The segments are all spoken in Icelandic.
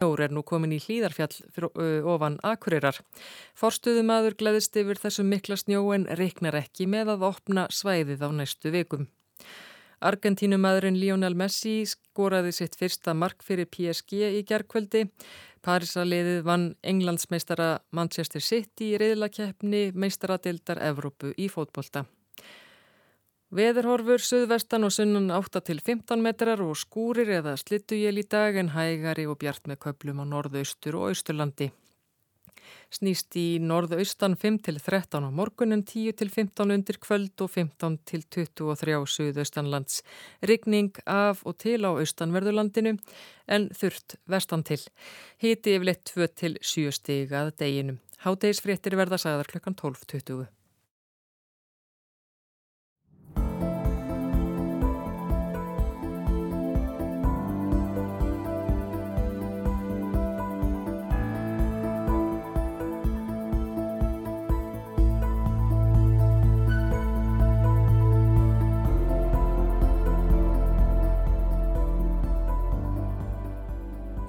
Jór er nú komin í hlýðarfjall ofan Akureyrar. Forstuðumadur gleðist yfir þessum mikla snjó en reiknar ekki með að opna svæðið á næstu vikum. Argentínumadurinn Lionel Messi skoraði sitt fyrsta mark fyrir PSG í gerðkvöldi. Parísaliðið vann Englandsmeistara Manchester City í reyðlakeppni meistaradildar Evrópu í fótbolta. Veðurhorfur, suðvestan og sunnan 8 til 15 metrar og skúrir eða slittuél í dag en hægari og bjart með köplum á norðaustur og austurlandi. Snýst í norðaustan 5 til 13 á morgunin, 10 til 15 undir kvöld og 15 til 23 suðaustanlands. Rigning af og til á austanverðurlandinu en þurft vestan til. Hiti yfirleitt 2 til 7 stigað deginum. Hádegisfréttir verða sagðar klukkan 12.20.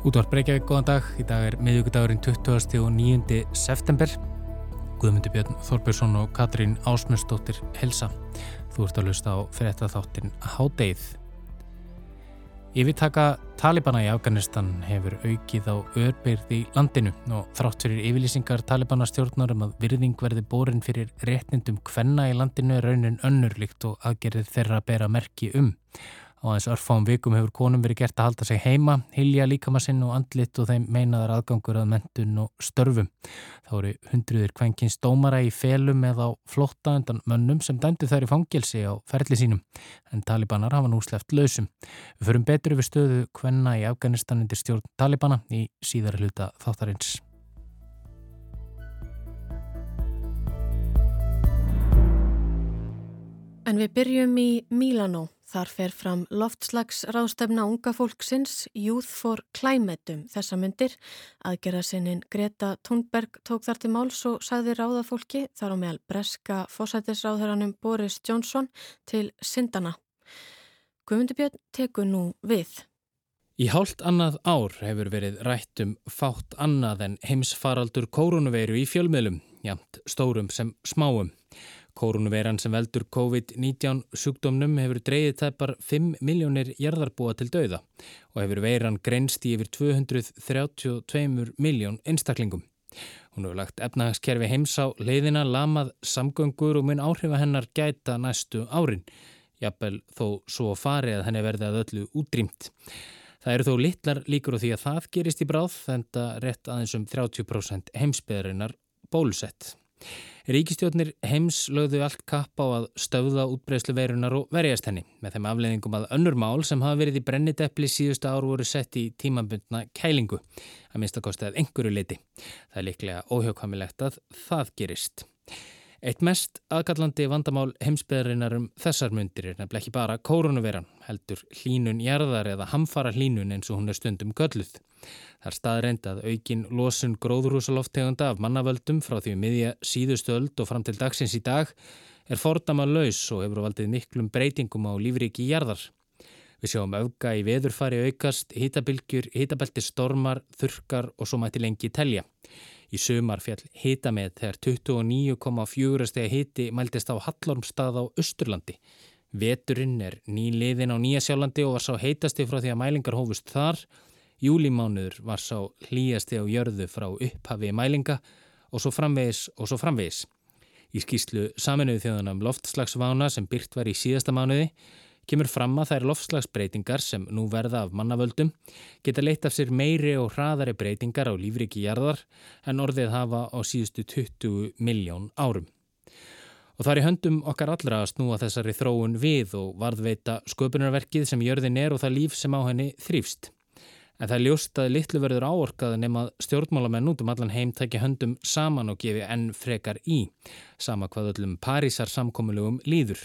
Útvar Breykjavík, góðan dag. Í dag er miðugudagurinn 20. og 9. september. Guðmundur Björn Þorbjörnsson og Katrín Ásmundsdóttir Helsa. Þú ert að lusta á fyrir þetta þáttin Hádeið. Yfirtaka Talibana í Afganistan hefur aukið á örbyrð í landinu og þrátt fyrir yfirlýsingar Talibana stjórnar um að virðing verði borin fyrir réttindum hvenna í landinu er raunin önnurlikt og aðgerðið þeirra að bera merki um. Á þess örfáum vikum hefur konum verið gert að halda sig heima, hilja líkamassinn og andlit og þeim meinaðar aðgangur að mentun og störfum. Þá eru hundruður kvenkins dómara í felum eða á flotta undan mönnum sem dæmdu þær í fangelsi á ferli sínum. En talibanar hafa nú sleft lausum. Við förum betur yfir stöðu hvenna í Afganistan undir stjórn talibana í síðar hluta þáttarins. En við byrjum í Mílanó. Þar fer fram loftslagsráðstefna unga fólksins Youth for Climate um þessa myndir. Aðgerða sinnin Greta Thunberg tók þar til máls og sagði ráðafólki þar á meðal breska fósætisráðherranum Boris Johnson til syndana. Guðmundibjörn tekur nú við. Í hálft annað ár hefur verið rætt um fátt annað en heimsfaraldur kórunuveiru í fjölmiðlum, jamt stórum sem smáum. Kórunuveiran sem veldur COVID-19 sjúkdómnum hefur dreyið tæpar 5 miljónir jarðarbúa til dauða og hefur veiran greinst í yfir 232 miljón einstaklingum. Hún hefur lagt efnahagskerfi heims á leiðina, lamað samgöngur og mun áhrifa hennar gæta næstu árin. Jafnvel þó svo farið að henni verði að öllu útrýmt. Það eru þó litlar líkur á því að það gerist í bráð en það rétt aðeins um 30% heimsbyðarinnar bólusett. Ríkistjóðnir heims lögðu allt kapp á að stöða útbreyslu veirunar og verjast henni með þeim afleðingum að önnur mál sem hafa verið í brenniteppli síðustu ár voru sett í tímambundna kælingu að minnstakosti að einhverju leiti. Það er líklega óhjókhamilegt að það gerist. Eitt mest aðkallandi vandamál heimsbyðarinnar um þessar myndir er nefnileg ekki bara koronaviran, heldur hlínun jarðar eða hamfara hlínun eins og hún er stundum gölluð. Það er staðreind að aukin losun gróðurhúsaloftegunda af mannavöldum frá því um miðja síðustöld og fram til dagsins í dag er fordama laus og hefur valdið miklum breytingum á lífriki jarðar. Við sjáum auka í veðurfari aukast, hitabilgjur, hitabelti stormar, þurkar og svo mæti lengi telja. Í sumar fjall hita með þegar 29,4 steg hiti mæltist á Hallormstað á Östurlandi. Veturinn er nýliðin á Nýjasjálandi og var sá heitasti frá því að mælingar hófust þar. Júlimánuður var sá hlýjasti á jörðu frá upphafi mælinga og svo framvegis og svo framvegis. Í skýslu saminuðu þjóðunum loftslagsvána sem byrt var í síðasta mánuði kemur fram að þær lofslagsbreytingar sem nú verða af mannavöldum geta leitt af sér meiri og hraðari breytingar á lífriki jarðar en orðið hafa á síðustu 20 miljón árum. Og það er í höndum okkar allra að snúa þessari þróun við og varðveita sköpunarverkið sem jörðin er og það líf sem á henni þrýfst. En það er ljóst að litlu verður áorkað nema stjórnmálamenn út um allan heim tækja höndum saman og gefi enn frekar í, sama hvað öllum Parísar samkommulugum líður.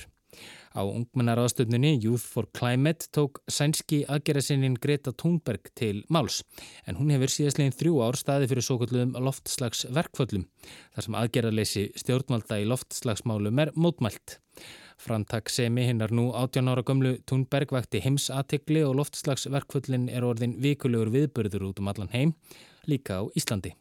Á ungmennaraðstöfnunni Youth for Climate tók sænski aðgerðasinnin Greta Thunberg til máls en hún hefur síðastlegin þrjú ár staði fyrir svo kalluðum loftslagsverkföllum þar sem aðgerðarleysi stjórnvalda í loftslagsmálum er mótmælt. Frantak semi hinnar nú 18 ára gömlu Thunberg vakti heimsatikli og loftslagsverkfullin er orðin vikulegur viðbörður út um allan heim, líka á Íslandi.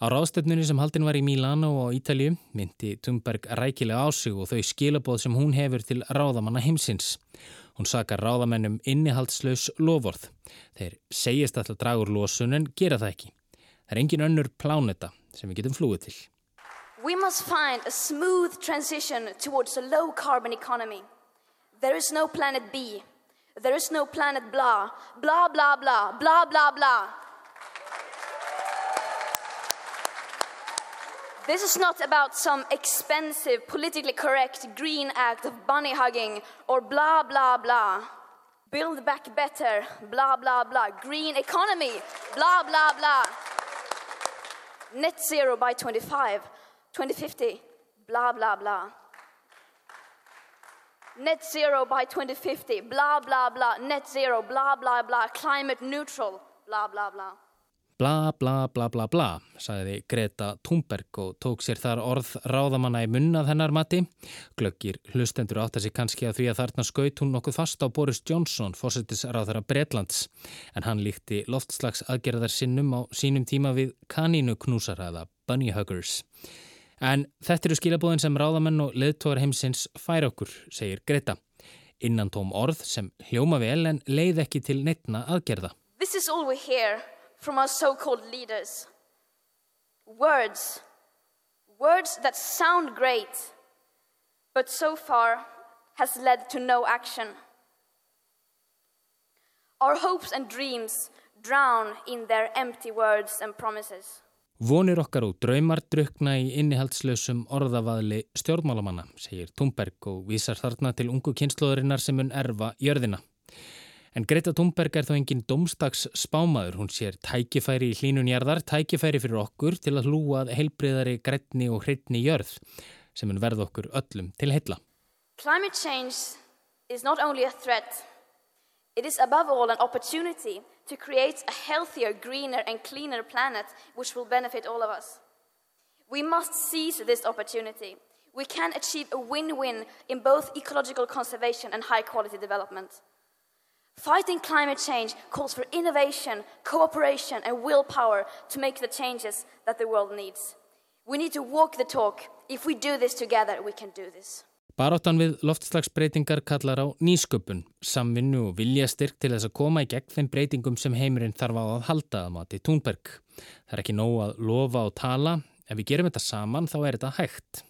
Á ráðstöfnunni sem haldin var í Mílano og Ítalju myndi Thunberg rækilega á sig og þau skilabóð sem hún hefur til ráðamanna heimsins. Hún sakar ráðamennum innihaldslaus lofvorð. Þeir segist alltaf dragur losun en gera það ekki. Það er engin önnur pláneta sem við getum flúið til. We must find a smooth transition towards a low carbon economy. There is no planet B. There is no planet blah. Blah, blah, blah. Blah, blah, blah. This is not about some expensive, politically correct green act of bunny hugging or blah, blah, blah. Build back better, blah, blah, blah. Green economy, blah, blah, blah. Net zero by 25, 2050, blah, blah, blah. Net zero by 2050, blah, blah, blah. Net zero, blah, blah, blah. Climate neutral, blah, blah, blah. Bla bla bla bla bla, sagði Greta Thunberg og tók sér þar orð ráðamanna í munnað hennar mati. Glöggir hlustendur átt að sé kannski að því að þarna skaut hún nokkuð fast á Boris Johnson, fórsetis ráðara Bretlands, en hann líkti loftslags aðgerðar sinnum á sínum tíma við kanínu knúsaraða, bunny huggers. En þetta eru skilabóðin sem ráðamenn og leðtóðar heimsins fær okkur, segir Greta. Innan tóm orð sem hljóma vel en leið ekki til neittna aðgerða. This is all we hear. From our so called leaders. Words, words that sound great, but so far has led to no action. Our hopes and dreams drown in their empty words and promises. Vonir okkar og draumar drukna í innihaldslösum orðavaðli stjórnmálamanna, segir Thunberg og vísar þarna til ungu kynnslóðurinnar sem mun erfa jörðina. En Greta Thunberg er þó engin domstags spámaður. Hún sér tækifæri í hlínunjarðar, tækifæri fyrir okkur til að hlúað heilbriðari, grætni og hreitni jörð sem mun verða okkur öllum til heilla. Climate change is not only a threat, it is above all an opportunity to create a healthier, greener and cleaner planet which will benefit all of us. We must seize this opportunity. We can achieve a win-win in both ecological conservation and high quality development. Fighting climate change calls for innovation, cooperation, and willpower to make the changes that the world needs. We need to walk the talk. If we do this together, we can do this. Baróttan við loftslagsbreytingar kallar á nýsköpun, samvinnu og viljastyrk til þess að koma í gegn þeim breytingum sem heimurinn þarf á að halda að mati Túnberg. Það er ekki nóg að lofa og tala, ef við gerum þetta saman þá er þetta hægt.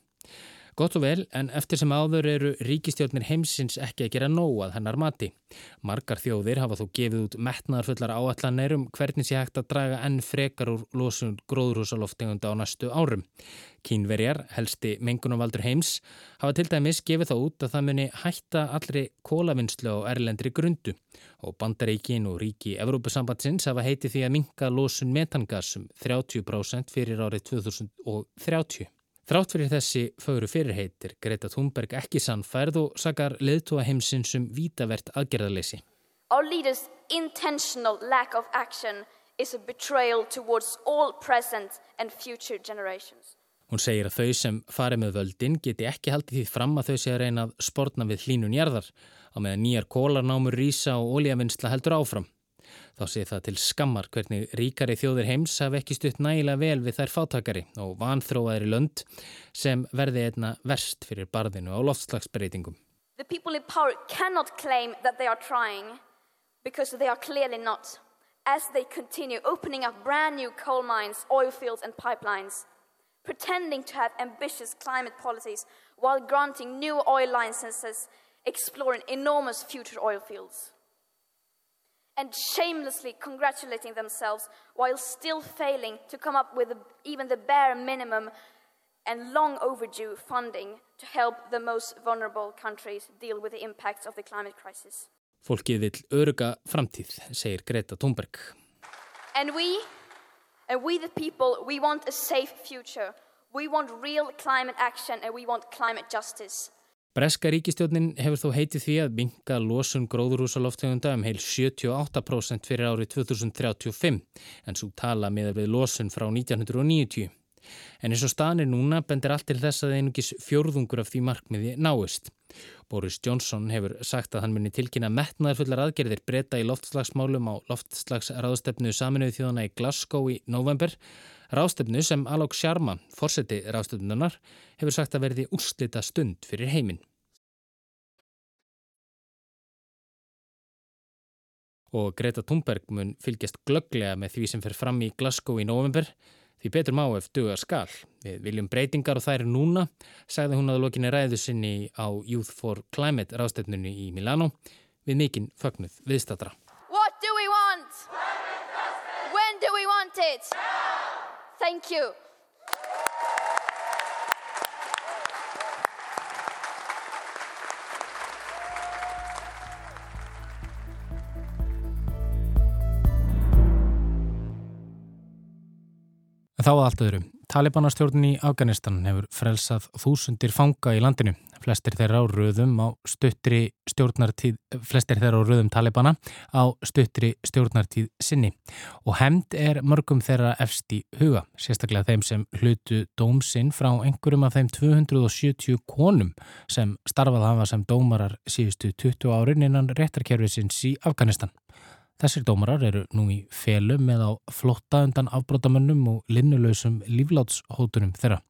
Gott og vel, en eftir sem áður eru ríkistjórnir heimsins ekki að gera nóg að hennar mati. Margar þjóðir hafa þó gefið út metnaðarfullar áallanir um hvernig sé hægt að draga enn frekar úr losun gróðrúsaloftegunda á næstu árum. Kínverjar, helsti mengunumvaldur heims, hafa til dæmis gefið þá út að það muni hætta allri kólavinnslu á erlendri grundu og bandaríkin og ríki Evrópusambatsins hafa heitið því að minka losun metangasum 30% fyrir árið 2030. Þrátt fyrir þessi fögru fyrirheitir Greta Thunberg ekki sannfærð og sakar leðtúa heimsins um vítavert aðgerðarleysi. Our leaders' intentional lack of action is a betrayal towards all present and future generations. Hún segir að þau sem fari með völdin geti ekki haldið því fram að þau sé að reyna að spórna við hlínun jarðar á meðan nýjar kólarnámur rýsa og ólíavinnsla heldur áfram. Þá sé það til skammar hvernig ríkari þjóðir heims hafi ekki stutt nægilega vel við þær fátakari og vanþróaðir í lönd sem verði einna verst fyrir barðinu á loftslagsbreytingum. The people in power cannot claim that they are trying because they are clearly not as they continue opening up brand new coal mines, oil fields and pipelines pretending to have ambitious climate policies while granting new oil licenses exploring enormous future oil fields. And shamelessly congratulating themselves while still failing to come up with even the bare minimum and long overdue funding to help the most vulnerable countries deal with the impacts of the climate crisis. Fólkið vil öruga framtíð, segir Greta Thunberg. And we, and we the people, we want a safe future. We want real climate action and we want climate justice. Breska ríkistjónin hefur þó heitið því að minga losun gróðurhúsaloftegunda um heil 78% fyrir árið 2035 en svo tala með við losun frá 1990. En eins og staðanir núna bendir allt til þess að einungis fjórðungur af því markmiði náist. Boris Johnson hefur sagt að hann muni tilkynna metnaðarfullar aðgerðir breyta í loftslagsmálum á loftslagsráðstefnu saminuðu þjóðana í Glasgow í november. Ráðstefnu sem Alok Sharma, fórseti ráðstefnunar, hefur sagt að verði úrslita stund fyrir heiminn. Og Greta Thunberg mun fylgjast glögglega með því sem fer fram í Glasgow í november Því betur má ef duga skal. Við viljum breytingar og þær núna, sagði hún að lokinni ræðu sinni á Youth for Climate rástefnunni í Milano við mikinn fögnuð viðstatra. What do we want? When do we want it? Thank you. Þá að allt öðru. Talibanastjórn í Afganistan hefur frelsað þúsundir fanga í landinu. Flestir þeirra á röðum á stuttri þeirra á röðum Talibana á stuttri stjórnartíð sinni. Og hemd er mörgum þeirra efst í huga, sérstaklega þeim sem hlutu dómsinn frá einhverjum af þeim 270 konum sem starfað hafa sem dómarar síðustu 20 árin innan réttarkerfisins í Afganistan. Þessir dómarar eru nú í felum með á flotta undan afbrótamönnum og linnulösum líflátshótunum þeirra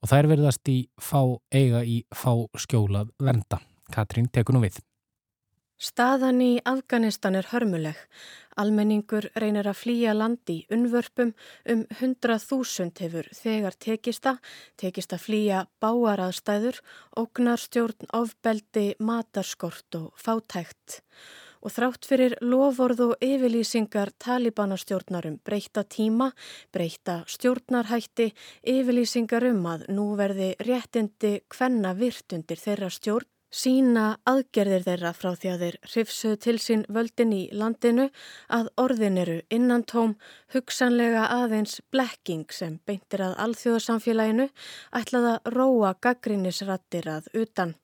og þær verðast í fá eiga í fá skjólað venda. Katrín tekur nú við. Staðan í Afganistan er hörmuleg. Almenningur reynir að flýja landi unnvörpum um 100.000 hefur þegar tekista, tekista flýja báaraðstæður, ógnarstjórn, ofbeldi, matarskort og fátækt og þrátt fyrir lovorð og yfirlýsingar talibanastjórnarum breyta tíma, breyta stjórnarhætti, yfirlýsingar um að nú verði réttindi hvenna virtundir þeirra stjórn, sína aðgerðir þeirra frá því að þeir hrifsuð til sín völdin í landinu að orðin eru innantóm, hugsanlega aðeins blekking sem beintir að alþjóðsamfélaginu ætlaða róa gaggrínisrattir að utan.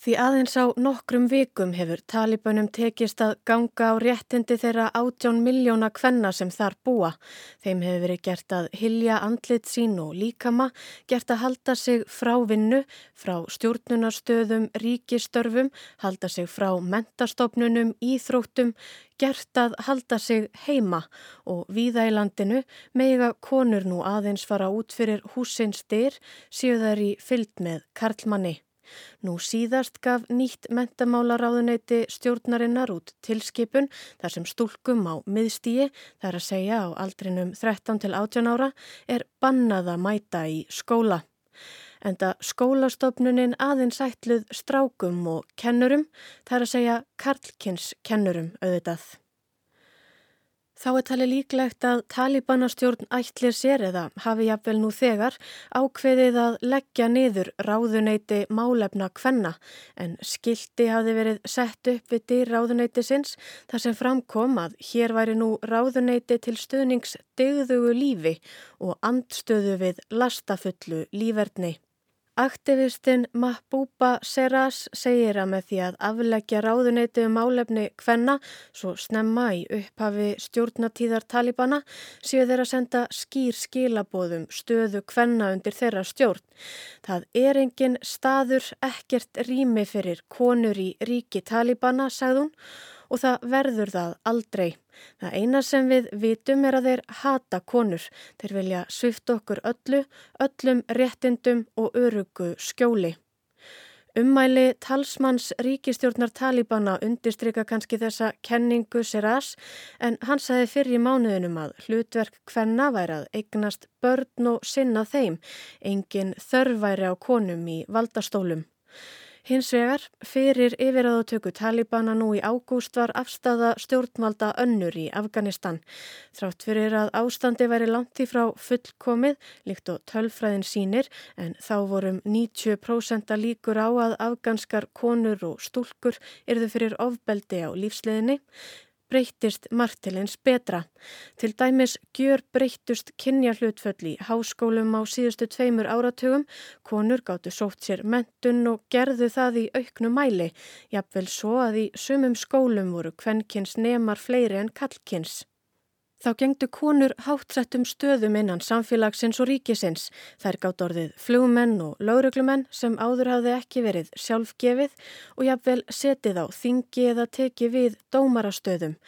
Því aðeins á nokkrum vikum hefur talibunum tekist að ganga á réttindi þeirra átjón miljóna kvenna sem þar búa. Þeim hefur verið gert að hilja andlit sín og líkama, gert að halda sig frá vinnu, frá stjórnunarstöðum, ríkistörfum, halda sig frá mentastofnunum, íþróttum, gert að halda sig heima og víða í landinu meiga konur nú aðeins fara út fyrir húsins dyr síðu þær í fyllt með karlmanni. Nú síðast gaf nýtt mentamálaráðuneyti stjórnarinnar út tilskipun þar sem stúlkum á miðstíi, þar að segja á aldrinum 13 til 18 ára, er bannað að mæta í skóla. Enda skólastofnunin aðeins ætluð strákum og kennurum, þar að segja karlkins kennurum auðvitað. Þá er talið líklegt að talibanastjórn ætlir sér eða hafi jafnvel nú þegar ákveðið að leggja niður ráðuneyti málefna kvenna en skildi hafi verið sett upp við dyr ráðuneyti sinns þar sem framkom að hér væri nú ráðuneyti til stuðnings degðugu lífi og andstöðu við lastafullu lífverðni. Aktivistinn Mahbúba Seras segir að með því að afleggja ráðuneyti um álefni hvenna svo snemma í upphafi stjórnatíðar Talibana séu þeirra senda skýr skilabóðum stöðu hvenna undir þeirra stjórn. Það er engin staður ekkert rými fyrir konur í ríki Talibana, sagðun og það verður það aldrei. Það eina sem við vitum er að þeir hata konur. Þeir vilja svift okkur öllu, öllum réttindum og örugu skjóli. Ummæli talsmanns ríkistjórnar Talibana undirstryka kannski þessa kenningu Seras en hann sagði fyrir í mánuðinum að hlutverk hvenna væri að eignast börn og sinna þeim, engin þörfværi á konum í valdastólum. Hins vegar, fyrir yfirraðutöku Talibana nú í ágúst var afstafa stjórnvalda önnur í Afganistan. Þrátt fyrir að ástandi væri langt í frá fullkomið, líkt og tölfræðin sínir, en þá vorum 90% líkur á að afganskar konur og stúlkur yrðu fyrir ofbeldi á lífsleðinni breyttist margtilins betra. Til dæmis gjör breyttust kynja hlutföll í háskólum á síðustu tveimur áratugum, konur gáttu sótt sér mentun og gerðu það í auknu mæli, jafnvel svo að í sumum skólum voru kvennkins nemar fleiri en kallkins. Þá gengdu konur hátsettum stöðum innan samfélagsins og ríkisins. Þær gátt orðið flugmenn og lauruglumenn sem áður hafði ekki verið sjálfgefið og jafnvel setið á þingi eða tekið við dómarastöðum.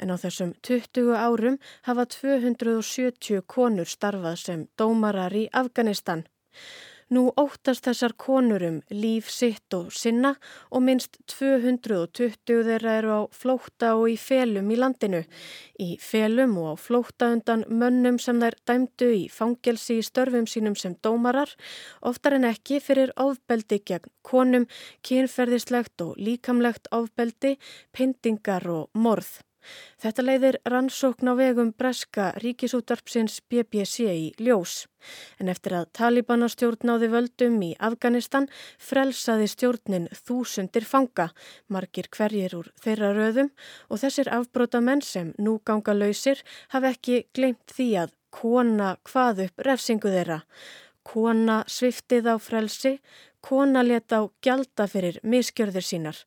En á þessum 20 árum hafa 270 konur starfað sem dómarar í Afganistan. Nú óttast þessar konurum líf sitt og sinna og minst 220 þeirra eru á flótta og í felum í landinu. Í felum og á flótta undan mönnum sem þær dæmdu í fangelsi í störfum sínum sem dómarar, oftar en ekki fyrir ofbeldi gegn konum, kynferðislegt og líkamlegt ofbeldi, pyntingar og morð. Þetta leiðir rannsókn á vegum breska ríkisúttarpsins BBC í ljós. En eftir að Talibana stjórnáði völdum í Afganistan frelsaði stjórnin þúsundir fanga, margir hverjir úr þeirra röðum og þessir afbrótamenn sem nú ganga lausir hafi ekki glemt því að kona hvað upp refsingu þeirra. Kona sviftið á frelsi, kona leta á gjalda fyrir miskjörður sínar.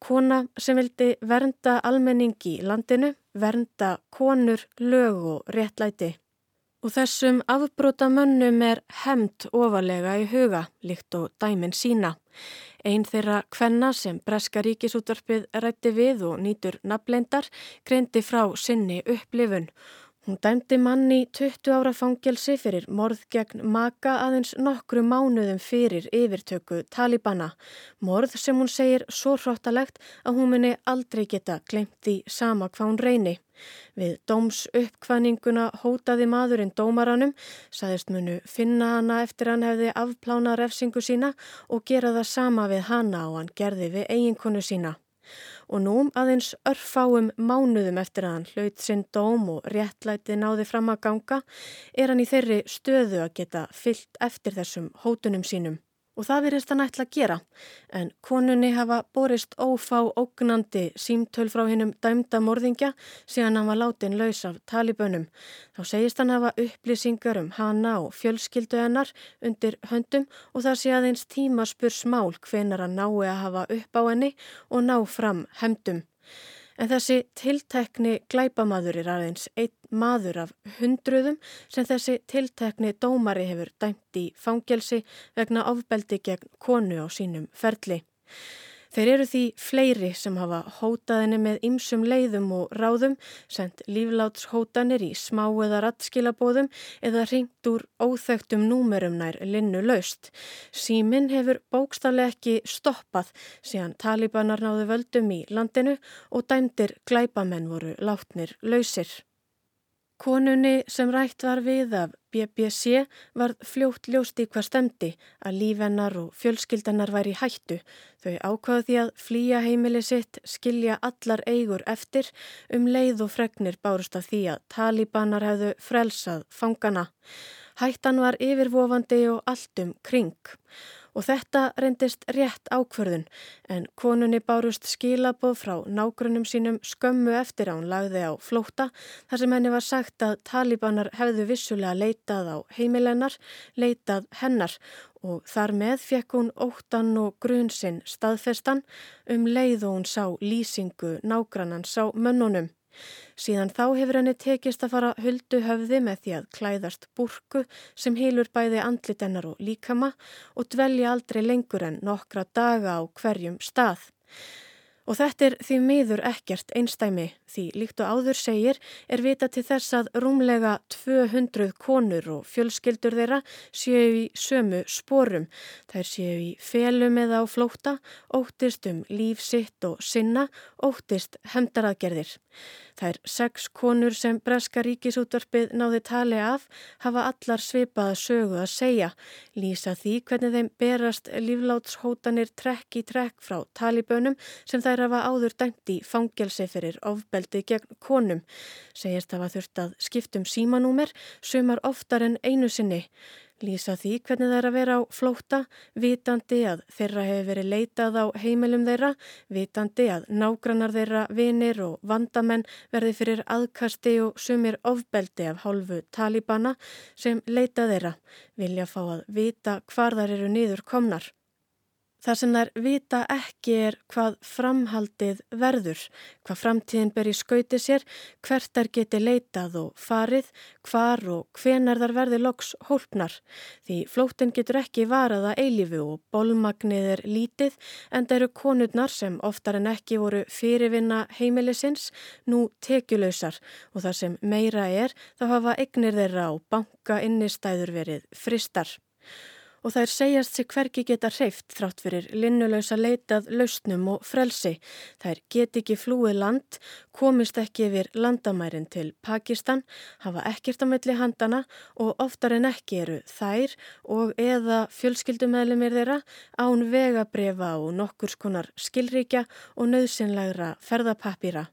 Kona sem vildi vernda almenningi í landinu, vernda konur, lög og réttlæti. Og þessum afbróta mönnum er hemmt ofalega í huga, líkt og dæmin sína. Einn þeirra kvenna sem Breska ríkisútvarpið rætti við og nýtur nafleindar greindi frá sinni upplifun Hún dæmdi manni 20 ára fangelsi fyrir morð gegn maka aðeins nokkru mánuðum fyrir yfirtöku Talibana. Morð sem hún segir svo hróttalegt að hún muni aldrei geta glemt því sama hvað hún reyni. Við dóms uppkvæninguna hótaði maðurinn dómaranum, saðist munu finna hana eftir hann hefði afplána refsingu sína og gera það sama við hana og hann gerði við eiginkonu sína og nú aðeins örfáum mánuðum eftir að hann hlaut sinn dóm og réttlæti náði fram að ganga er hann í þeirri stöðu að geta fyllt eftir þessum hótunum sínum og það verist hann ætla að gera en konunni hafa borist ófá ógnandi símtöl frá hinnum dæmda morðingja síðan hann var látin laus af talibönum. Þá segist hann hafa upplýsingar um hana og fjölskyldu hennar undir höndum og það sé aðeins tíma spur smál hvenar hann nái að hafa upp á henni og ná fram hemdum. En þessi tiltekni glæpamaður er aðeins einn maður af hundruðum sem þessi tiltekni dómari hefur dæmt í fangelsi vegna ofbeldi gegn konu á sínum ferli. Þeir eru því fleiri sem hafa hótaðinni með ymsum leiðum og ráðum, sendt líflátshótanir í smá eða rattskilabóðum eða ringt úr óþögtum númerum nær linnu laust. Símin hefur bókstaflega ekki stoppað síðan talibanar náðu völdum í landinu og dæmdir glæpamenn voru látnir lausir. Konunni sem rætt var við af BBC var fljótt ljóst í hvað stemdi að lífennar og fjölskyldanar væri hættu. Þau ákvaði því að flýja heimili sitt, skilja allar eigur eftir um leið og fregnir bárust af því að talibanar hefðu frelsað fangana. Hættan var yfirvofandi og allt um kring og þetta reyndist rétt ákverðun en konunni bárust skilaboð frá nágrunum sínum skömmu eftir að hún lagði á flóta þar sem henni var sagt að talibanar hefðu vissulega leitað á heimilennar, leitað hennar og þar með fekk hún óttan og grunsinn staðfestan um leið og hún sá lýsingu nágrannans á mönnunum. Síðan þá hefur henni tekist að fara huldu höfði með því að klæðast burku sem heilur bæði andlitennar og líkama og dvelja aldrei lengur en nokkra daga á hverjum stað. Og þetta er því miður ekkert einstæmi því líkt og áður segir er vita til þess að rúmlega 200 konur og fjölskyldur þeirra séu í sömu sporum. Þær séu í felum eða á flóta, óttist um líf sitt og sinna, óttist hemdaraðgerðir. Þær sex konur sem Breska ríkisútvarpið náði tali af hafa allar svipaða sögu að segja, lýsa því hvernig þeim berast líflátshótanir trekk í trekk frá talibönum sem þær hafa áður dæmt í fangelsi fyrir ofbeldi gegn konum. Segist hafa þurft að skiptum símanúmer, sumar oftar en einu sinni. Lýsa því hvernig er að vera á flóta, vitandi að þeirra hefur verið leitað á heimilum þeirra, vitandi að nágrannar þeirra, vinir og vandamenn verði fyrir aðkasti og sumir ofbeldi af hálfu talibana sem leita þeirra, vilja fá að vita hvar þar eru niður komnar. Það sem þær vita ekki er hvað framhaldið verður, hvað framtíðin ber í skauti sér, hvert þær geti leitað og farið, hvar og hvenar þar verði loks hólpnar. Því flóttin getur ekki varaða eilifu og bólmagnið er lítið en það eru konurnar sem oftar en ekki voru fyrirvinna heimilisins nú tekjuleysar og það sem meira er þá hafa eignir þeirra á banka innistæður verið fristar og þær segjast sig hverki geta hreift þrátt fyrir linnulösa leitað lausnum og frelsi. Þær get ekki flúið land, komist ekki yfir landamærin til Pakistan, hafa ekkert á melli handana og oftar en ekki eru þær og eða fjölskyldumæðlumir þeirra án vegabrefa og nokkurs konar skilríkja og nöðsynlegra ferðapapýra.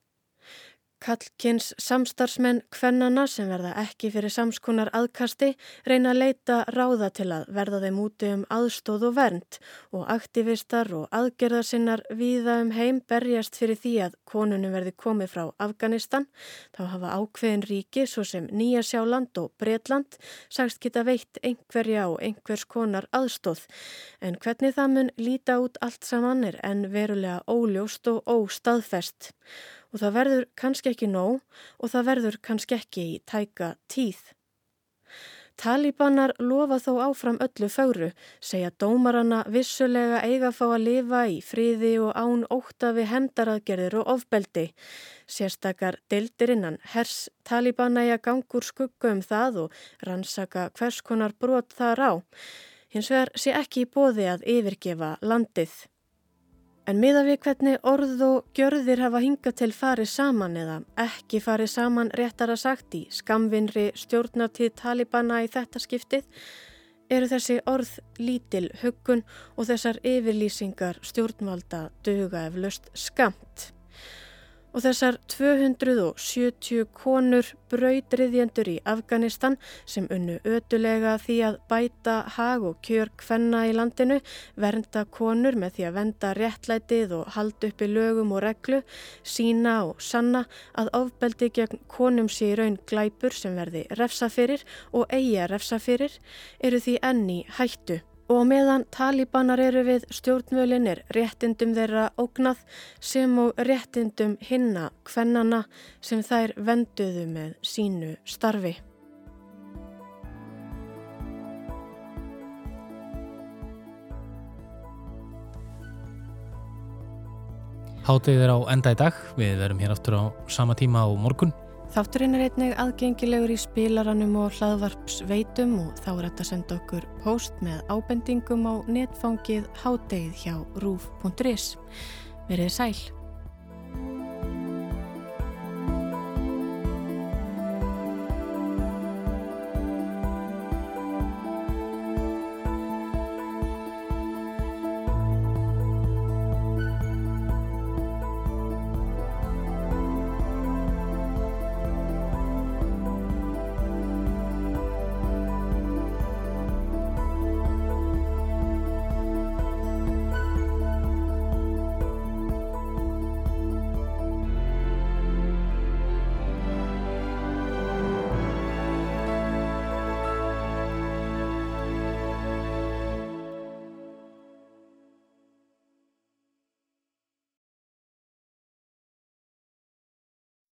Kallkins samstarfsmenn kvennana sem verða ekki fyrir samskonar aðkasti reyna að leita ráða til að verða þeim úti um aðstóð og vernd og aktivistar og aðgerðarsinnar viða um heim berjast fyrir því að konunum verði komið frá Afganistan. Þá hafa ákveðin ríki svo sem Nýja Sjáland og Bretland sagst geta veitt einhverja og einhvers konar aðstóð en hvernig það mun líta út allt saman er en verulega óljóst og óstaðfest og það verður kannski ekki nóg og það verður kannski ekki í tæka tíð. Talibanar lofa þó áfram öllu fögru, segja dómarana vissulega eiga fá að lifa í fríði og án óta við hendaraðgerðir og ofbeldi. Sérstakar deildir innan hers að gangur skugga um það og rannsaka hvers konar brot þar á. Hins vegar sé ekki í bóði að yfirgefa landið. En miða við hvernig orð og gjörðir hafa hingað til farið saman eða ekki farið saman réttar að sagt í skamvinri stjórnartíð Talibana í þetta skiptið eru þessi orð lítil huggun og þessar yfirlýsingar stjórnvalda döga eflaust skamt og þessar 270 konur brautriðjendur í Afganistan sem unnu ötulega því að bæta hag og kjör kvenna í landinu, vernda konur með því að venda réttlætið og halda upp í lögum og reglu, sína og sanna að ofbeldi gegn konum sé í raun glæpur sem verði refsaferir og eiga refsaferir eru því enni hættu. Og meðan talibanar eru við stjórnvölinir réttindum þeirra ógnað sem og réttindum hinna kvennana sem þær venduðu með sínu starfi. Hátið er á enda í dag, við verum hér aftur á sama tíma á morgun. Þátturinn er einnig aðgengilegur í spilaranum og hlaðvarpsveitum og þá er þetta að senda okkur post með ábendingum á netfangið hádegið hjá rúf.is. Verðið sæl.